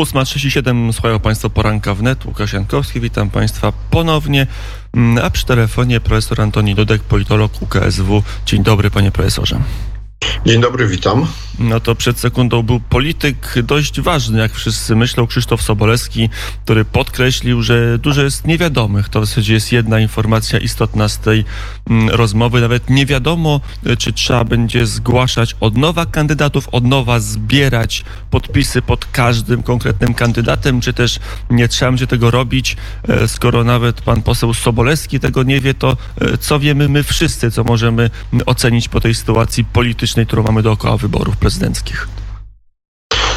8.37 słuchają Państwo poranka wnet. Łukasz Jankowski, witam Państwa ponownie. Mm, a przy telefonie profesor Antoni Dudek, politolog UKSW. Dzień dobry, panie profesorze. Dzień dobry, witam. No to przed sekundą był polityk dość ważny, jak wszyscy myślą, Krzysztof Sobolewski, który podkreślił, że dużo jest niewiadomych. To w zasadzie jest jedna informacja istotna z tej mm, rozmowy. Nawet nie wiadomo, czy trzeba będzie zgłaszać od nowa kandydatów, od nowa zbierać podpisy pod każdym konkretnym kandydatem, czy też nie trzeba będzie tego robić, e, skoro nawet pan poseł Sobolewski tego nie wie, to e, co wiemy my wszyscy, co możemy ocenić po tej sytuacji politycznej, którą mamy dookoła wyborów?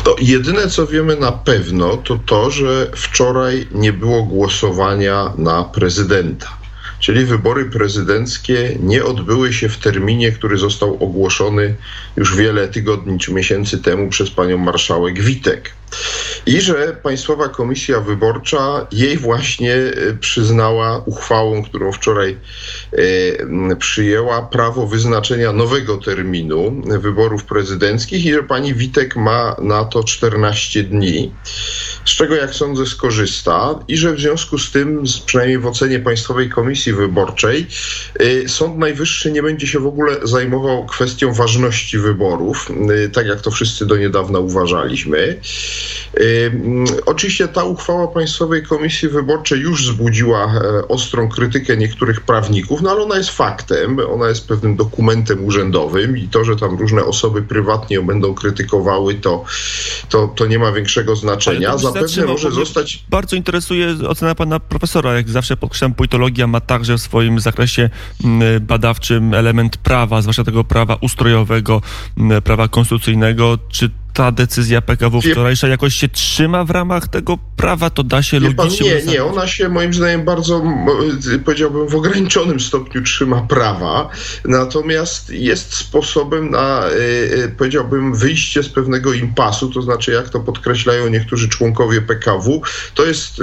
To jedyne, co wiemy na pewno, to to, że wczoraj nie było głosowania na prezydenta. Czyli wybory prezydenckie nie odbyły się w terminie, który został ogłoszony już wiele tygodni czy miesięcy temu przez panią marszałek Witek i że Państwowa Komisja Wyborcza jej właśnie e, przyznała uchwałą, którą wczoraj e, przyjęła, prawo wyznaczenia nowego terminu wyborów prezydenckich i że pani Witek ma na to 14 dni, z czego jak sądzę skorzysta i że w związku z tym, przynajmniej w ocenie Państwowej Komisji Wyborczej, e, Sąd Najwyższy nie będzie się w ogóle zajmował kwestią ważności wyborów, tak jak to wszyscy do niedawna uważaliśmy. Oczywiście ta uchwała Państwowej Komisji Wyborczej już wzbudziła e, ostrą krytykę niektórych prawników, no ale ona jest faktem, ona jest pewnym dokumentem urzędowym i to, że tam różne osoby prywatnie ją będą krytykowały, to, to, to nie ma większego znaczenia. Zapewne może zostać... Bardzo interesuje ocena pana profesora. Jak zawsze podkreślam, politologia ma także w swoim zakresie badawczym element prawa, zwłaszcza tego prawa ustrojowego, prawa konstytucyjnego. Czy ta decyzja PKW wczorajsza jakoś się trzyma w ramach tego prawa? To da się logicznie... Nie, nie, ona się moim zdaniem bardzo, powiedziałbym, w ograniczonym stopniu trzyma prawa, natomiast jest sposobem na, e, e, powiedziałbym, wyjście z pewnego impasu, to znaczy, jak to podkreślają niektórzy członkowie PKW, to jest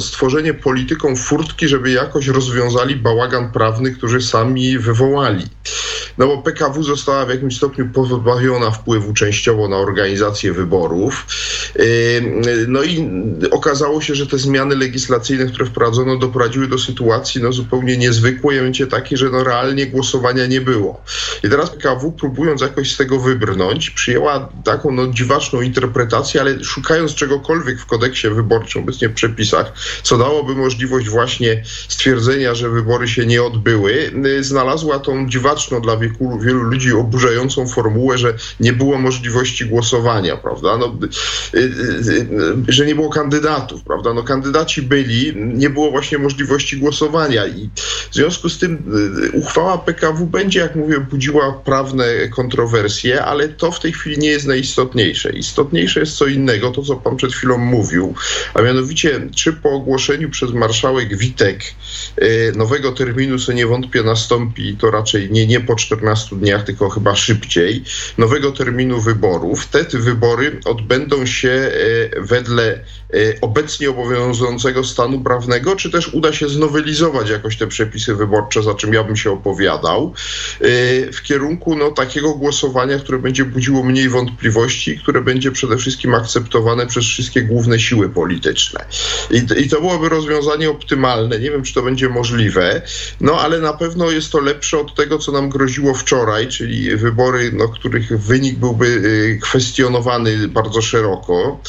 stworzenie polityką furtki, żeby jakoś rozwiązali bałagan prawny, który sami wywołali. No bo PKW została w jakimś stopniu pozbawiona wpływu częściowo na organizację wyborów. No i okazało się, że te zmiany legislacyjne, które wprowadzono, doprowadziły do sytuacji no, zupełnie niezwykłej, mianowicie takiej, że no, realnie głosowania nie było. I teraz PKW, próbując jakoś z tego wybrnąć, przyjęła taką no, dziwaczną interpretację, ale szukając czegokolwiek w kodeksie wyborczym, obecnie w przepisach, co dałoby możliwość właśnie stwierdzenia, że wybory się nie odbyły, znalazła tą dziwaczną dla wielu ludzi oburzającą formułę, że nie było możliwości głosowania, prawda? No, y, y, y, że nie było kandydatów, prawda? No, kandydaci byli, nie było właśnie możliwości głosowania i w związku z tym uchwała PKW będzie, jak mówię, budziła prawne kontrowersje, ale to w tej chwili nie jest najistotniejsze. Istotniejsze jest co innego, to co pan przed chwilą mówił, a mianowicie, czy po ogłoszeniu przez marszałek Witek nowego terminu, co nie wątpię nastąpi, to raczej nie, nie po 14 dniach, tylko chyba szybciej, nowego terminu wyborów. Te wybory odbędą się e, wedle obecnie obowiązującego stanu prawnego, czy też uda się znowelizować jakoś te przepisy wyborcze, za czym ja bym się opowiadał, e, w kierunku no, takiego głosowania, które będzie budziło mniej wątpliwości, które będzie przede wszystkim akceptowane przez wszystkie główne siły polityczne. I, I to byłoby rozwiązanie optymalne. Nie wiem, czy to będzie możliwe, no ale na pewno jest to lepsze od tego, co nam groziło wczoraj, czyli wybory, no, których wynik byłby y, kwestionowany bardzo szeroko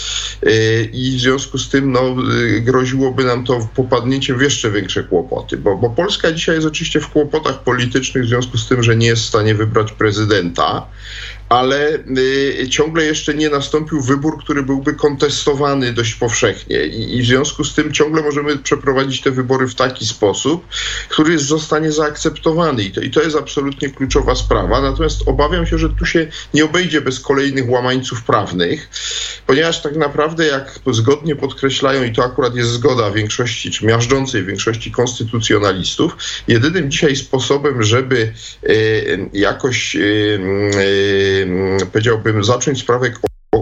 y, i związku z tym no, y, groziłoby nam to popadnięciem w jeszcze większe kłopoty, bo, bo Polska dzisiaj jest oczywiście w kłopotach politycznych w związku z tym, że nie jest w stanie wybrać prezydenta, ale y, ciągle jeszcze nie nastąpił wybór, który byłby kontestowany dość powszechnie I, w związku z tym ciągle możemy przeprowadzić te wybory w taki sposób, który zostanie zaakceptowany I to, i to jest absolutnie kluczowa sprawa. Natomiast obawiam się, że tu się nie obejdzie bez kolejnych łamańców prawnych, ponieważ tak naprawdę jak zgodnie podkreślają i to akurat jest zgoda większości, czy miażdżącej większości konstytucjonalistów, jedynym dzisiaj sposobem, żeby y, jakoś y, powiedziałbym, zacząć sprawę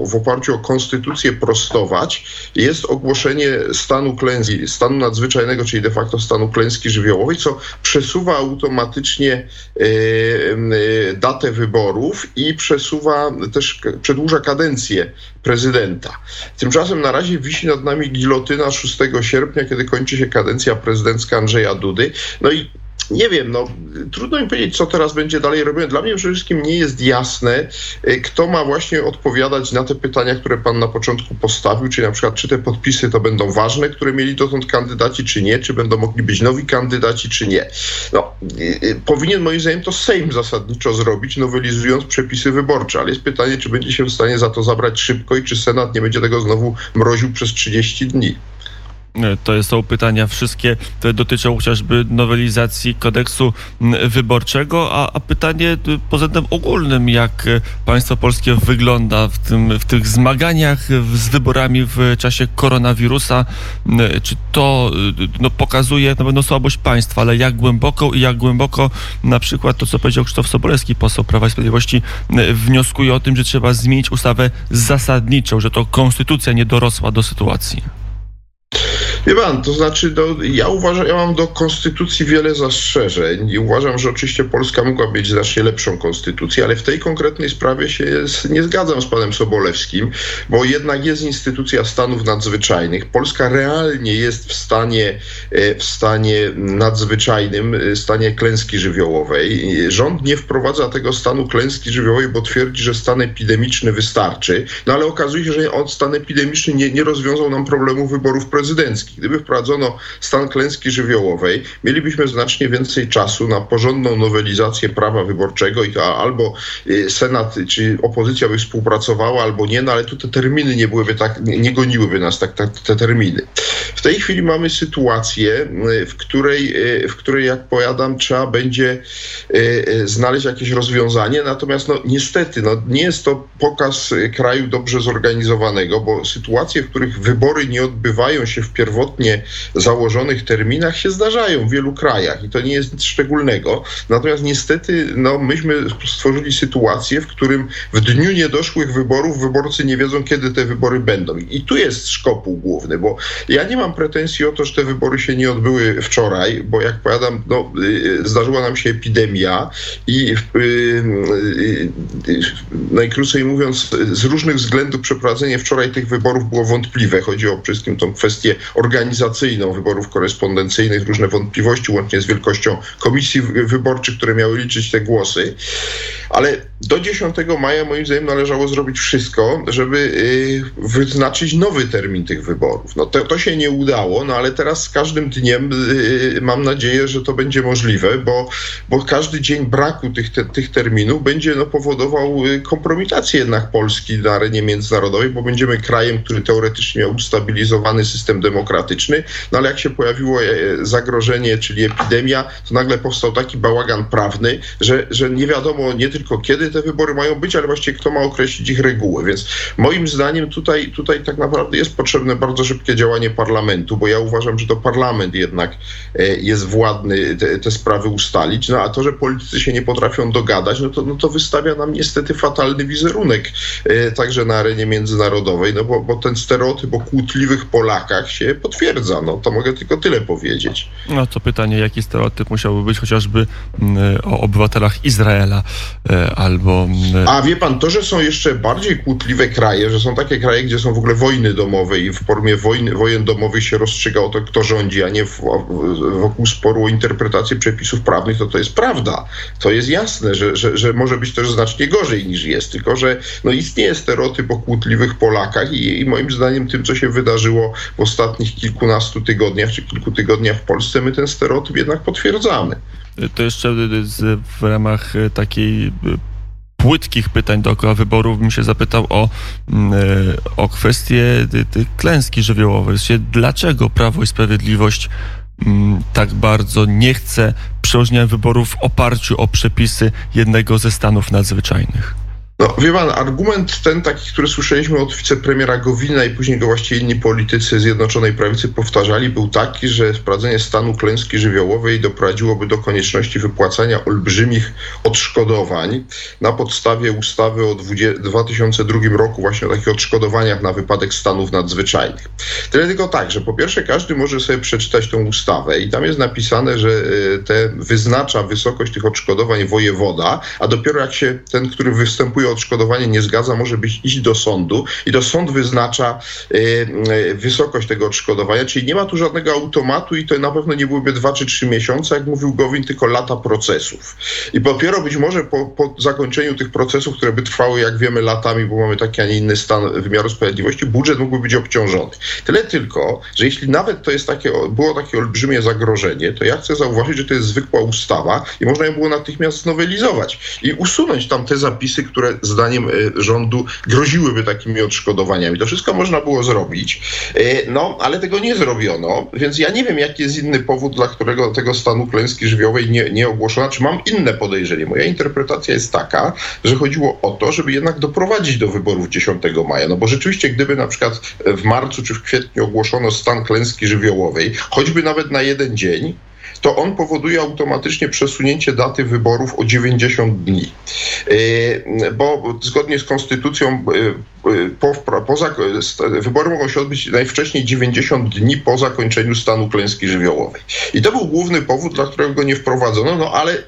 w oparciu o konstytucję prostować, jest ogłoszenie stanu klęski, stanu nadzwyczajnego, czyli de facto stanu klęski żywiołowej, co przesuwa automatycznie e, e, datę wyborów i przesuwa też, przedłuża kadencję prezydenta. Tymczasem na razie wisi nad nami gilotyna 6 sierpnia, kiedy kończy się kadencja prezydencka Andrzeja Dudy. No i nie wiem, no trudno mi powiedzieć, co teraz będzie dalej robione. Dla mnie przede wszystkim nie jest jasne, y, kto ma właśnie odpowiadać na te pytania, które pan na początku postawił, czyli na przykład, czy te podpisy to będą ważne, które mieli dotąd kandydaci, czy nie, czy będą mogli być nowi kandydaci, czy nie. No, y, y, powinien moim zdaniem to Sejm zasadniczo zrobić, nowelizując przepisy wyborcze, ale jest pytanie, czy będzie się w stanie za to zabrać szybko i czy Senat nie będzie tego znowu mroził przez 30 dni. To są pytania wszystkie, które dotyczą chociażby nowelizacji kodeksu wyborczego, a, a pytanie y, pod względem ogólnym, jak y, państwo polskie wygląda w, tym, w tych zmaganiach z wyborami w czasie koronawirusa. Czy to y, no, pokazuje na pewno słabość państwa, ale jak głęboko i jak głęboko na przykład to, co powiedział Krzysztof Sobolewski, poseł Prawa i Sprawiedliwości, wnioskuje o tym, że trzeba zmienić ustawę zasadniczą, że to konstytucja nie dorosła do sytuacji. Wie pan, to znaczy, do, ja uważam, ja mam do konstytucji wiele zastrzeżeń i uważam, że oczywiście Polska mogła mieć znacznie lepszą konstytucję, ale w tej konkretnej sprawie się jest, nie zgadzam z panem Sobolewskim, bo jednak jest instytucja stanów nadzwyczajnych. Polska realnie jest w stanie, e, w stanie nadzwyczajnym, e, stanie klęski żywiołowej. Rząd nie wprowadza tego stanu klęski żywiołowej, bo twierdzi, że stan epidemiczny wystarczy, no ale okazuje się, że on stan epidemiczny nie, nie rozwiązał nam problemu wyborów prezydenckich. Gdyby wprowadzono stan klęski żywiołowej, mielibyśmy znacznie więcej czasu na porządną nowelizację prawa wyborczego i albo y, Senat czy opozycja by współpracowała, albo nie, no ale tu te terminy nie byłyby tak, nie goniłyby nas tak, tak te terminy. W tej chwili mamy sytuację, y, w której, y, w której jak powiadam, trzeba będzie znaleźć jakieś rozwiązanie, natomiast no, niestety no, nie jest to pokaz kraju dobrze zorganizowanego, bo sytuacje, w których wybory nie odbywają się w pierwotnie założonych terminach się zdarzają w wielu krajach i to nie jest nic szczególnego. Natomiast niestety no, myśmy stworzyli sytuację, w którym w dniu niedoszłych wyborów wyborcy nie wiedzą, kiedy te wybory będą. I tu jest szkopuł główny, bo ja nie mam pretensji o to, że te wybory się nie odbyły wczoraj, bo jak powiadam, no, y, zdarzyła nam się epidemia i y, y, najkrócej mówiąc, z różnych względów przeprowadzenie wczoraj tych wyborów było wątpliwe. Chodzi o wszystkim tą kwestię organizacyjną wyborów korespondencyjnych, różne wątpliwości, łącznie z wielkością komisji wyborczych, które miały liczyć te głosy. Ale do 10 maja moim zdaniem należało zrobić wszystko, żeby y, wyznaczyć nowy termin tych wyborów. No to, to się nie udało, no ale teraz z każdym dniem y, mam nadzieję, że to będzie możliwe, bo, bo każdy dzień braku tych, te, tych terminów będzie no, powodował y, kompromitację jednak Polski na arenie międzynarodowej, bo będziemy krajem, który teoretycznie miał ustabilizowany system demokratyczny, no ale jak się pojawiło e, zagrożenie, czyli epidemia, to nagle powstał taki bałagan prawny, że, że nie wiadomo nie tylko kiedy te wybory mają być, ale właściwie kto ma określić ich reguły. Więc moim zdaniem tutaj, tutaj tak naprawdę jest potrzebne bardzo szybkie działanie parlamentu, bo ja uważam, że to parlament jednak e, jest władny te, te sprawy ustalić. No a to, że politycy się nie potrafią dogadać, no to, no to wystawia nam niestety fatalny wizerunek e, także na arenie międzynarodowej, no bo, bo ten stereotyp o kłótliwych Polakach się potwierdza. No to mogę tylko tyle powiedzieć. No to pytanie, jaki stereotyp musiałby być chociażby mm, o obywatelach Izraela e, albo... Mm, A wie pan, to, że są jeszcze bardziej kłótliwe kraje, że są takie kraje, gdzie są w ogóle wojny domowe i w formie wojny, wojen domowych się rozstrzyga o to, kto rządzi, a nie w, wokół sporu o interpretację przepisów prawnych, to to jest prawda. To jest jasne, że, że, że może być też znacznie gorzej niż jest, tylko że no, istnieje stereotyp o kłótliwych Polakach i, i moim zdaniem tym, co się wydarzyło w ostatnich kilkunastu tygodniach czy kilku tygodniach w Polsce, my ten stereotyp jednak potwierdzamy. To jeszcze w ramach takiej płytkich pytań dookoła wyborów bym się zapytał o, mm, e, o kwestię tej klęski żywiołowej. Dlaczego Prawo i Sprawiedliwość mm, tak bardzo nie chce przełożenia wyborów w oparciu o przepisy jednego ze stanów nadzwyczajnych? No, wie pan, argument ten taki, który słyszeliśmy od wicepremiera Gowina i później go właściwie inni politycy Zjednoczonej Prawicy powtarzali, był taki, że wprowadzenie stanu klęski żywiołowej doprowadziłoby do konieczności wypłacania olbrzymich odszkodowań na podstawie ustawy o 2002 roku właśnie o takich odszkodowaniach na wypadek stanów nadzwyczajnych. Tyle tylko tak, że po pierwsze każdy może sobie przeczytać tą ustawę i tam jest napisane, że e, te wyznacza wysokość tych odszkodowań wojewoda, a dopiero jak się ten, który występuje odszkodowanie nie zgadza, może być iść do sądu i to sąd wyznacza y, y, wysokość tego odszkodowania, czyli nie ma tu żadnego automatu i to na pewno nie byłyby dwa czy trzy miesiące, jak mówił Gowin, tylko lata procesów. I dopiero być może po, po zakończeniu tych procesów, które by trwały, jak wiemy, latami, bo mamy taki, a nie inny stan wymiaru sprawiedliwości, budżet mógłby być obciążony. Tyle tylko, że jeśli nawet to jest takie, było takie olbrzymie zagrożenie, to ja chcę zauważyć, że to jest zwykła ustawa i można ją było natychmiast znowelizować i usunąć tam te zapisy, które zdaniem e, rządu groziłyby takimi odszkodowaniami. To wszystko można było zrobić, e, no ale tego nie zrobiono, więc ja nie wiem, jaki jest inny powód, dla którego tego stanu klęski żywiołowej nie, nie ogłoszono. Czy mam inne podejrzenie? Moja interpretacja jest taka, że chodziło o to, żeby jednak doprowadzić do wyborów 10 maja. No bo rzeczywiście, gdyby na przykład w marcu czy w kwietniu ogłoszono stan klęski żywiołowej, choćby nawet na jeden dzień, to on powoduje automatycznie przesunięcie daty wyborów o 90 dni. E, bo zgodnie z konstytucją e, e, po, wybory mogą się odbyć najwcześniej 90 dni po zakończeniu stanu klęski żywiołowej. I to był główny powód, dla którego go nie wprowadzono, no ale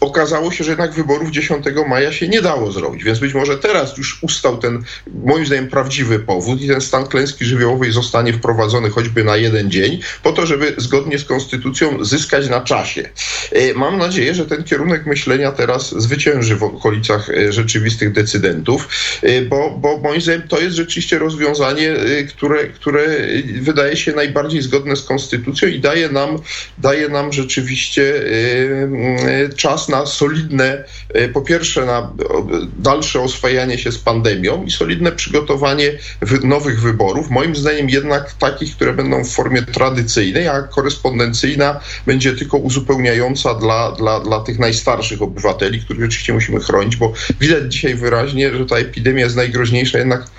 okazało się, że jednak wyborów 10 maja się nie dało zrobić, więc być może teraz już ustał ten, moim zdaniem, prawdziwy powód i ten stan klęski żywiołowej zostanie wprowadzony choćby na jeden dzień, po to, żeby zgodnie z konstytucją zyskać na czasie. E, mam nadzieję, że ten kierunek myślenia teraz zwycięży w okolicach e, rzeczywistych decydentów, e, bo, bo moim zdaniem to jest rzeczywiście rozwiązanie, które, które wydaje się najbardziej zgodne z konstytucją i daje nam, daje nam rzeczywiście czas na solidne, e, po pierwsze na dalsze oswajanie się z pandemią i solidne przygotowanie nowych wyborów. Moim zdaniem jednak takich, które będą w formie tradycyjnej, a korespondencyjna będzie tylko uzupełniająca dla, dla, dla tych najstarszych obywateli, których rzeczywiście musimy chronić, bo widać dzisiaj wyraźnie, że ta epidemia jest najgroźniejsza jednak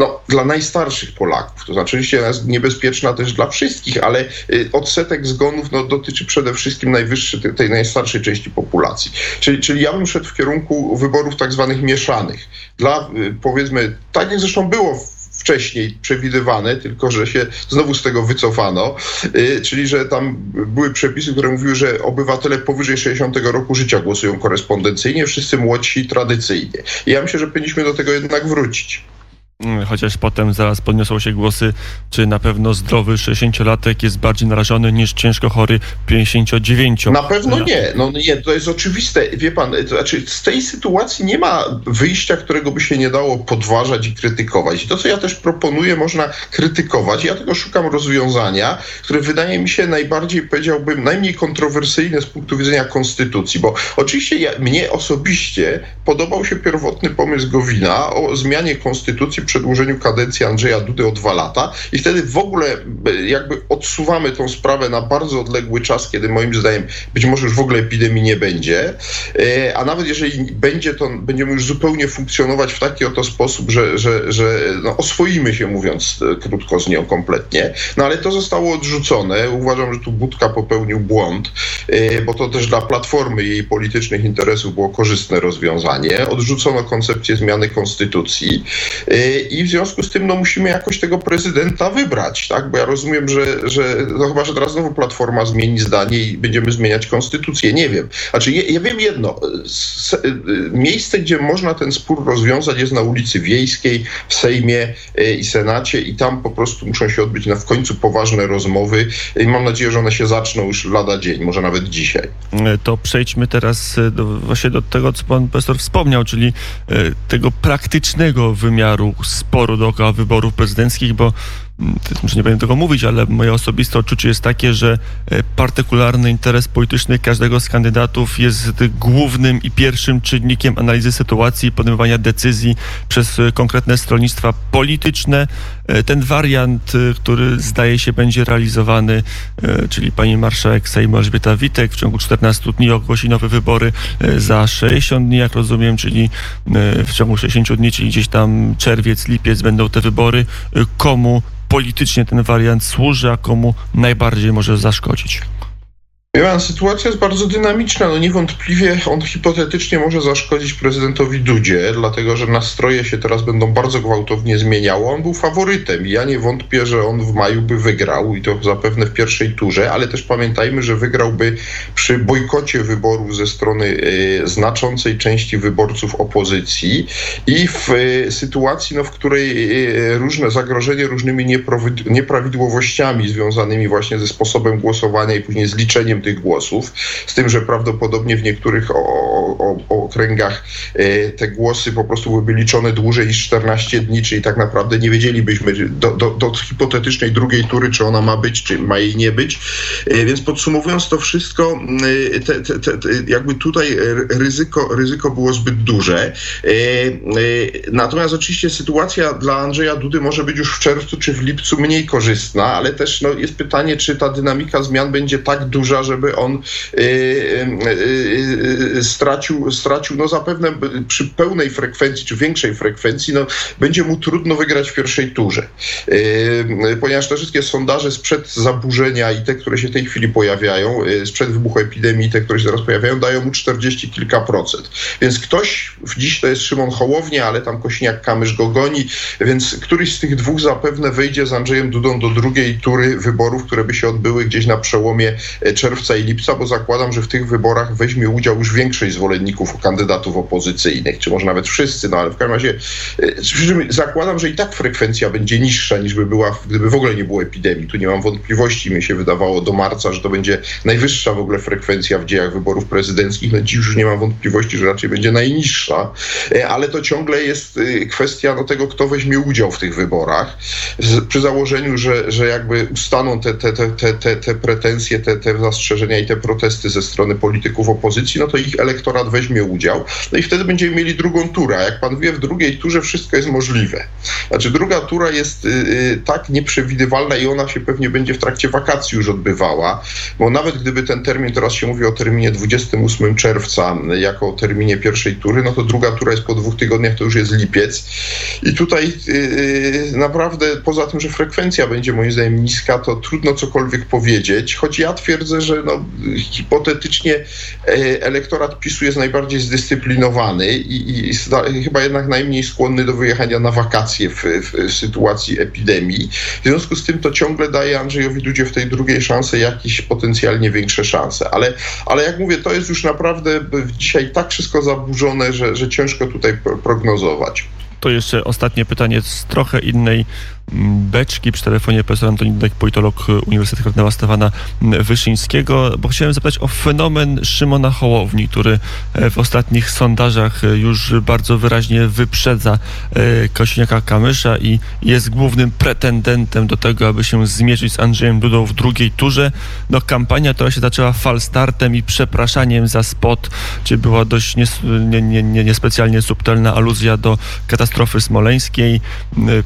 no, dla najstarszych Polaków. To znaczy, oczywiście jest niebezpieczna też dla wszystkich, ale y, odsetek zgonów no, dotyczy przede wszystkim najwyższej, tej, tej najstarszej części populacji. Czyli, czyli ja bym szedł w kierunku wyborów tak zwanych mieszanych. Dla, y, powiedzmy, tak jak zresztą było wcześniej przewidywane, tylko że się znowu z tego wycofano, y, czyli że tam były przepisy, które mówiły, że obywatele powyżej 60 roku życia głosują korespondencyjnie, wszyscy młodsi tradycyjnie. I ja myślę, że powinniśmy do tego jednak wrócić. Mm, chociaż potem zaraz podniosą się głosy, czy na pewno zdrowy 60-latek jest bardziej narażony niż ciężko chory 59. Na pewno nie. No nie, to jest oczywiste. Wie pan, to znaczy z tej sytuacji nie ma wyjścia, którego by się nie dało podważać i krytykować. I to, co ja też proponuję, można krytykować. Ja tylko szukam rozwiązania, które wydaje mi się najbardziej, powiedziałbym, najmniej kontrowersyjne z punktu widzenia konstytucji, bo oczywiście ja, mnie osobiście podobał się pierwotny pomysł Gowina o zmianie konstytucji przedłużeniu kadencji Andrzeja Dudy o dwa lata i wtedy w ogóle e, jakby odsuwamy tą sprawę na bardzo odległy czas, kiedy moim zdaniem być może już w ogóle epidemii nie będzie, e, a nawet jeżeli będzie, to będziemy już zupełnie funkcjonować w taki oto sposób, że, że, że no, oswoimy się, mówiąc e, krótko z nią kompletnie. No ale to zostało odrzucone. Uważam, że tu Budka popełnił błąd, bo to też dla Platformy jej politycznych interesów było korzystne rozwiązanie. Odrzucono koncepcję zmiany konstytucji i w związku z tym no, musimy jakoś tego prezydenta wybrać, tak? Bo ja rozumiem, że, że no, chyba, że teraz znowu Platforma zmieni zdanie i będziemy zmieniać konstytucję. Nie wiem. Znaczy, ja, ja wiem jedno. miejsce, gdzie można ten spór rozwiązać jest na ulicy Wiejskiej, w Sejmie e, i Senacie i tam po prostu muszą się odbyć na w końcu poważne rozmowy i mam nadzieję, że one się zaczną już lada dzień, może nawet dzisiaj. E, to przejdźmy teraz do, właśnie do tego, co pan profesor wspomniał, czyli tego praktycznego wymiaru sporu dookoła wyborów prezydenckich, bo może nie będę tego mówić, ale moje osobiste odczucie jest takie, że e, partykularny interes polityczny każdego z kandydatów jest głównym i pierwszym czynnikiem analizy sytuacji i podejmowania decyzji przez e, konkretne stronnictwa polityczne. E, ten wariant, który zdaje się będzie realizowany, czyli pani marszałek Sejmu Elżbieta Witek w ciągu 14 dni ogłosi nowe wybory za 60 dni, jak rozumiem, czyli w ciągu 60 dni, czyli gdzieś tam czerwiec, lipiec będą te wybory. Komu politycznie ten wariant służy, a komu najbardziej może zaszkodzić? Pan, sytuacja jest bardzo dynamiczna. No niewątpliwie on hipotetycznie może zaszkodzić prezydentowi Dudzie, dlatego że nastroje się teraz będą bardzo gwałtownie zmieniały. On był faworytem i ja nie wątpię, że on w maju by wygrał i to zapewne w pierwszej turze, ale też pamiętajmy, że wygrałby przy bojkocie wyborów ze strony y, znaczącej części wyborców opozycji i w y, sytuacji, no, w której y, różne zagrożenie różnymi nieprawidłowościami związanymi właśnie ze sposobem głosowania i później z tych głosów, z tym, że prawdopodobnie w niektórych o, o, okręgach e, te głosy po prostu byłyby liczone dłużej niż 14 dni, czyli tak naprawdę nie wiedzielibyśmy do, do, do hipotetycznej drugiej tury, czy ona ma być, czy ma jej nie być. E, więc podsumowując to wszystko, e, te, te, te, jakby tutaj ryzyko, ryzyko było zbyt duże. Natomiast oczywiście sytuacja dla Andrzeja Dudy może być już w czerwcu czy w lipcu mniej korzystna, ale też no, jest pytanie, czy ta dynamika zmian będzie tak duża, żeby on y, y, y, stracił, stracił, no zapewne przy pełnej frekwencji, czy większej frekwencji, no będzie mu trudno wygrać w pierwszej turze. Ponieważ te wszystkie sondaże sprzed zaburzenia i te, które się w tej chwili pojawiają, sprzed wybuchu epidemii, te, które się teraz pojawiają, dają mu 40 kilka procent. Więc ktoś, dziś to jest Szymon Hołownia, ale tam Kośniak-Kamysz go goni, więc któryś z tych dwóch zapewne wejdzie z Andrzejem Dudą do drugiej tury wyborów, które by się odbyły gdzieś na przełomie czerwca czerwca i lipca, bo zakładam, że w tych wyborach weźmie udział już większość zwolenników kandydatów opozycyjnych, czy może nawet wszyscy, no ale w każdym razie e, zakładam, że i tak frekwencja będzie niższa niż by była, gdyby w ogóle nie było epidemii. Tu nie mam wątpliwości, mi się wydawało do marca, że to będzie najwyższa w ogóle frekwencja w dziejach wyborów prezydenckich. No dziś już nie mam wątpliwości, że raczej będzie najniższa, e, ale to ciągle jest e, kwestia no, tego, kto weźmie udział w tych wyborach. Przy założeniu, że, że jakby ustaną te, te, te, te, te pretensje, te, te zastrzeżenia, zastrzeżenia i te protesty ze strony polityków opozycji, no to ich elektorat weźmie udział. No i wtedy będziemy mieli drugą turę. A jak pan wie, w drugiej turze wszystko jest możliwe. Znaczy, druga tura jest y, y, tak nieprzewidywalna i ona się pewnie będzie w trakcie wakacji już odbywała, bo nawet gdyby ten termin, teraz się mówi o terminie 28 czerwca jako o terminie pierwszej tury, no to druga tura jest po dwóch tygodniach, to już jest lipiec. I tutaj y, naprawdę, poza tym, że frekwencja będzie moim zdaniem niska, to trudno cokolwiek powiedzieć, choć ja twierdzę, że no, hipotetycznie e, elektorat PiSu jest najbardziej zdyscyplinowany i, i chyba jednak najmniej skłonny do wyjechania na wakacje w, w, sytuacji epidemii. W związku z tym to ciągle daje Andrzejowi Dudzie w tej drugiej szansę jakieś potencjalnie większe szanse. Ale, ale jak mówię, to jest już naprawdę dzisiaj tak wszystko zaburzone, że, że ciężko tutaj prognozować. To jeszcze ostatnie pytanie z trochę innej beczki przy telefonie profesor Antoni Dudek, politolog Uniwersytetu Kardynała Stefana Wyszyńskiego, bo chciałem zapytać o fenomen Szymona Hołowni, który e, w ostatnich sondażach e, już bardzo wyraźnie wyprzedza e, Kośniaka Kamysza i jest głównym pretendentem do tego, aby się zmierzyć z Andrzejem Dudą w drugiej turze. No kampania, która się zaczęła falstartem i przepraszaniem za spot, czy była dość niespecjalnie nie, nie, nie subtelna aluzja do katastrofy smoleńskiej,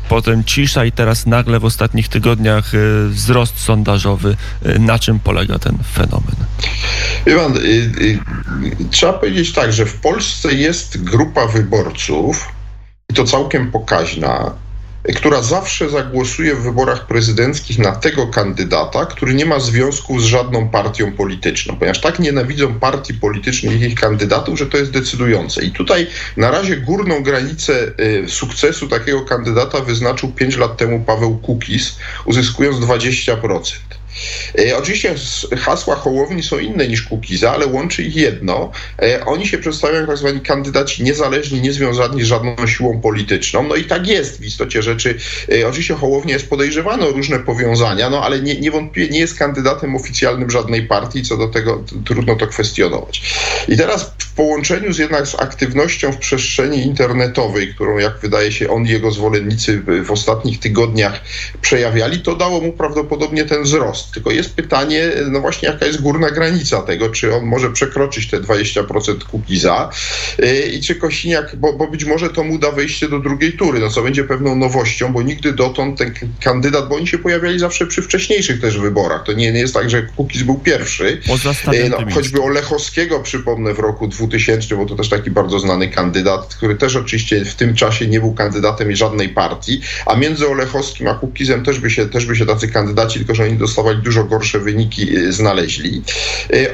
potem cisza i teraz nagle w ostatnich tygodniach y, wzrost sondażowy. Y, na czym polega ten fenomen? Iwan, y, trzeba powiedzieć tak, że w Polsce jest grupa wyborców, i to całkiem pokaźna, która zawsze zagłosuje w wyborach prezydenckich na tego kandydata, który nie ma związku z żadną partią polityczną, ponieważ tak nienawidzą partii politycznych i ich kandydatów, że to jest decydujące. I tutaj na razie górną granicę y, sukcesu takiego kandydata wyznaczył 5 lat temu Paweł Kukis, uzyskując 20%. E, oczywiście hasła Hołowni są inne niż Kukiza, ale łączy ich jedno. E, oni się przedstawiają jak tak zwani kandydaci niezależni, niezwiązani z żadną siłą polityczną. No i tak jest w istocie rzeczy. E, oczywiście Hołownia jest podejrzewany o różne powiązania, no ale nie, niewątpliwie nie jest kandydatem oficjalnym żadnej partii, co do tego trudno to kwestionować. I teraz w połączeniu z jednak z aktywnością w przestrzeni internetowej, którą jak wydaje się on i jego zwolennicy w ostatnich tygodniach przejawiali, to dało mu prawdopodobnie ten wzrost. Tylko jest pytanie, no właśnie jaka jest górna granica tego, czy on może przekroczyć te 20% Kukiza y, i czy Kosiniak, bo, bo być może to mu da wejście do drugiej tury, no co będzie pewną nowością, bo nigdy dotąd ten kandydat, bo oni się pojawiali zawsze przy wcześniejszych też wyborach. To nie, nie jest tak, że Kukiz był pierwszy. Y, no, choćby Olechowskiego przypomnę w roku 2000, bo to też taki bardzo znany kandydat, który też oczywiście w tym czasie nie był kandydatem żadnej partii, a między Olechowskim a Kukizem też by się, też by się tacy kandydaci, tylko że oni dostawali dużo gorsze wyniki, y, znaleźli.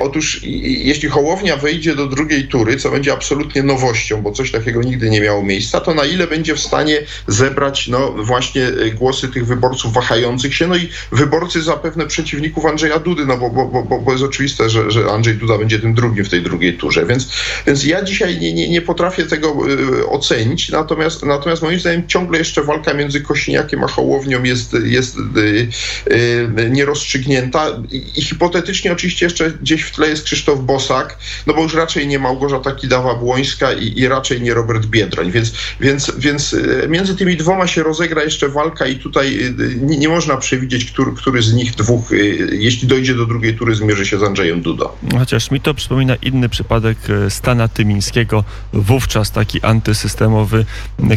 Otóż jeśli Hołownia wejdzie do drugiej tury, co będzie absolutnie nowością, bo coś takiego nigdy nie miało miejsca, to na ile będzie w stanie zebrać no, właśnie e, głosy tych wyborców wahających się, no i wyborcy zapewne przeciwników Andrzeja Dudy, no bo, bo, bo, bo jest oczywiste, że, że Andrzej Duda będzie tym drugim w tej drugiej turze. Więc, więc ja dzisiaj nie, nie, nie potrafię tego y, ocenić, natomiast, natomiast moim zdaniem ciągle jeszcze walka między Kośniakiem a Hołownią jest, jest y, y, i, i hipotetycznie oczywiście jeszcze gdzieś w tle jest Krzysztof Bosak, no bo już raczej nie Małgorzata Kidawa-Błońska i, i raczej nie Robert Biedroń, więc, więc, więc e, między tymi dwoma się rozegra jeszcze walka i tutaj e, nie, nie można przewidzieć, który, który z nich dwóch, e, jeśli dojdzie do drugiej tury, zmierzy się z Andrzejem Dudą. Chociaż mi to przypomina inny przypadek Stana Tymińskiego. Wówczas taki antysystemowy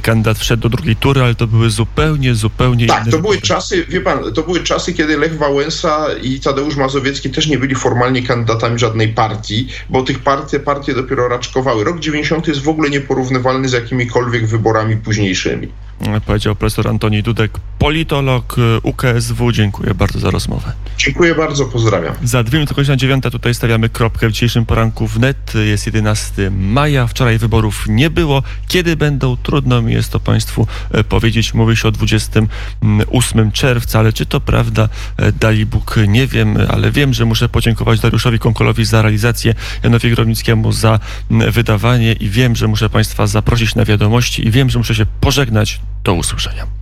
kandydat wszedł do drugiej tury, ale to były zupełnie, zupełnie tak, inne to były czasy, wie pan, to były czasy, kiedy Lech Wałęsa i Tadeusz Mazowiecki też nie byli formalnie kandydatami żadnej partii, bo tych partii, partie dopiero raczkowały. Rok 90 jest w ogóle nieporównywalny z jakimikolwiek wyborami późniejszymi. Powiedział profesor Antoni Dudek, politolog UKSW. Dziękuję bardzo za rozmowę. Dziękuję bardzo, pozdrawiam. Za dwie minuty godzina dziewiąta tutaj stawiamy kropkę w dzisiejszym poranku wnet. Jest 11 maja, wczoraj wyborów nie było. Kiedy będą? Trudno mi jest to Państwu e, powiedzieć. Mówi się o 28 czerwca, ale czy to prawda? E, dali Nie wiem, ale wiem, że muszę podziękować Dariuszowi Konkolowi za realizację, Janowi Gromnickiemu za wydawanie i wiem, że muszę Państwa zaprosić na wiadomości i wiem, że muszę się pożegnać. Do usłyszenia.